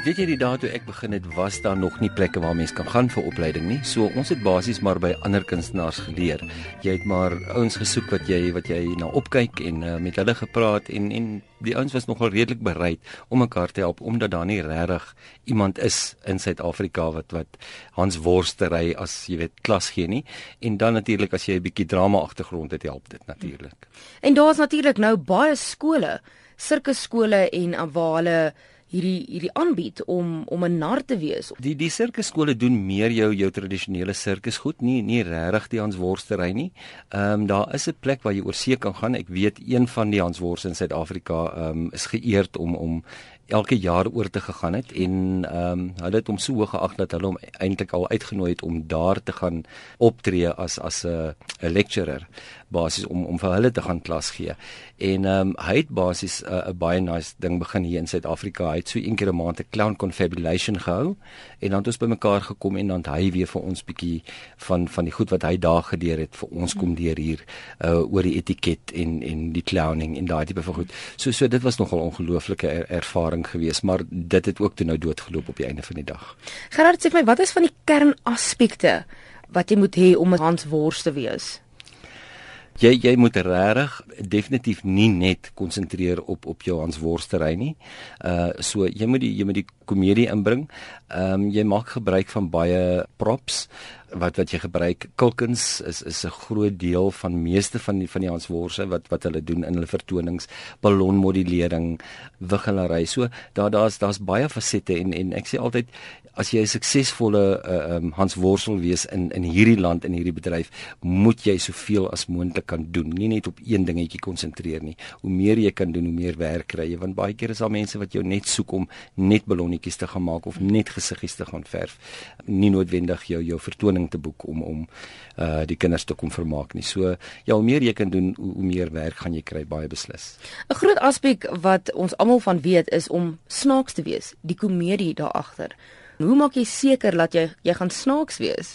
Weet jy die dae toe ek begin het, was daar nog nie plekke waar mense kan gaan vir opleiding nie. So ons het basies maar by ander kunstenaars geleer. Jy het maar ouens gesoek wat jy wat jy na opkyk en uh, met hulle gepraat en en die ouens was nogal redelik bereid om mekaar te help omdat daar nie regtig iemand is in Suid-Afrika wat wat Hans Worstery as jy weet klas gee nie. En dan natuurlik as jy 'n bietjie drama agtergrond het, help dit natuurlik. En daar's natuurlik nou baie skole, sirkusskole en waar hulle hierdie hierdie aanbied om om 'n nar te wees. Die die sirkusskole doen meer jou jou tradisionele sirkusgoed, nie nie regtig die Hans Worstery nie. Ehm um, daar is 'n plek waar jy oor see kan gaan. Ek weet een van die Hans Worste in Suid-Afrika ehm um, is geëerd om om elke jaar oor te gegaan het en ehm um, hulle het hom so hoog geag dat hulle hom eintlik al uitgenooi het om daar te gaan optree as as 'n lecturer basies om om vir hulle te gaan klas gee. En ehm um, hy het basies 'n uh, baie nice ding begin hier in Suid-Afrika. Hy het so een keer 'n maand 'n clown confabulation gehou en dan het ons bymekaar gekom en dan hy weer vir ons bietjie van van die goed wat hy daar geleer het vir ons kom deur hier uh, oor die etiket en en die clowning en daai tipe van goed. So so dit was nogal ongelooflike er, ervaring geweest, maar dit het ook toe nou doodgeloop op die einde van die dag. Gerard sê vir my, wat is van die kernaspekte wat jy moet hê om 'n Hans Wors te wees? Jy jy moet regtig definitief nie net konsentreer op op jou Hans Worstery nie. Uh so jy moet die jy moet die komedie inbring. Ehm um, jy maak gebruik van baie props wat wat jy gebruik. Kulkens is is 'n groot deel van meeste van die van die Hans Worse wat wat hulle doen in hulle vertonings, ballonmodulering, wiggelary. So daar daar's daar's baie fasette en en ek sê altyd as jy 'n suksesvolle uh, um, Hans Worsel wees in in hierdie land in hierdie bedryf, moet jy soveel as moontlik kan doen. Nie net op een dingetjie konsentreer nie. Hoe meer jy kan doen, hoe meer werk kry jy want baie keer is daar mense wat jou net soek om net ballonnetjies te gaan maak of net gesiggies te gaan verf. Nie noodwendig jou jou vertoning te boek om om uh die kinders te kom vermaak nie. So ja, hoe meer jy kan doen, hoe, hoe meer werk gaan jy kry, baie beslis. 'n Groot aspek wat ons almal van weet is om snaaks te wees, die komedie daar agter. Hoe maak jy seker dat jy jy gaan snaaks wees?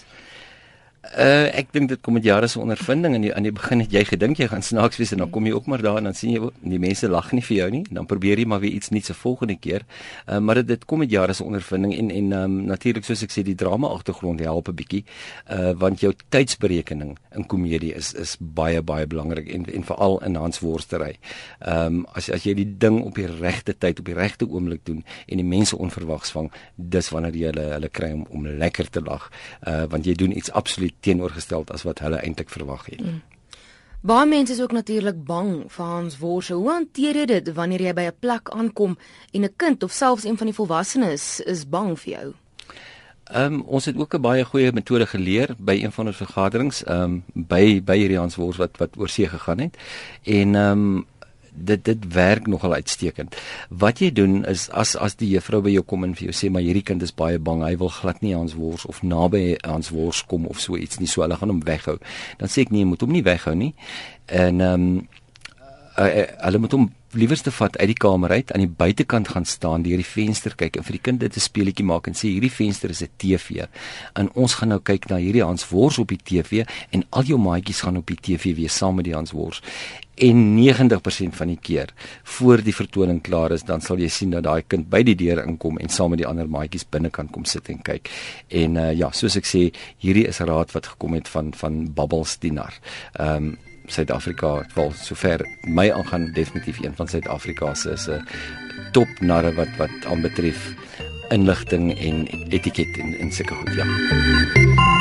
Uh ek dink dit kom met jare se ondervinding en aan die begin het jy gedink jy gaan snaaks wees en dan kom jy ook maar daar en dan sien jy die mense lag nie vir jou nie dan probeer jy maar weer iets nuuts se volgende keer. Uh maar dit, dit kom met jare se ondervinding en en um, natuurlik soos ek sê die drama agtergrond help 'n bietjie uh want jou tydsberekening in komedie is is baie baie belangrik en en veral in Hans Worstery. Ehm um, as as jy die ding op die regte tyd op die regte oomblik doen en die mense onverwags vang, dis wanneer jy hulle hulle kry om om lekker te lag. Uh want jy doen iets absoluut teenoorgesteld as wat hulle eintlik verwag het. Mm. Baie mense is ook natuurlik bang vir Hans Worse. Hoe hanteer jy dit wanneer jy by 'n plek aankom en 'n kind of selfs een van die volwassenes is bang vir jou? Ehm um, ons het ook 'n baie goeie metode geleer by een van ons vergaderings ehm um, by by hierdie Hans Worse wat wat oor see gegaan het. En ehm um, dit dit werk nogal uitstekend. Wat jy doen is as as die juffrou by jou kom en vir jou sê maar hierdie kind is baie bang, hy wil glad nie aan ons wors of naby aan ons wors kom of so iets nie, so hulle gaan hom weghou. Dan sê ek nee, moet hom nie weghou nie. En ehm um, uh, uh, hulle moet hom liewerste vat uit die kamer uit aan die buitekant gaan staan deur die venster kyk en vir die kind dit 'n speletjie maak en sê hierdie venster is 'n TV. En ons gaan nou kyk na hierdie Hans Wors op die TV en al jou maatjies gaan op die TV wees saam met die Hans Wors. En 90% van die keer voor die vertoning klaar is, dan sal jy sien dat daai kind by die deur inkom en saam met die ander maatjies binnekant kom sit en kyk. En uh, ja, soos ek sê, hierdie is 'n raad wat gekom het van van Bubbles Dinar. Ehm um, Suid-Afrika wel sover my aangaan definitief een van Suid-Afrika se is 'n top narre wat wat aanbetref inligting en etiket en en sulke goed ja.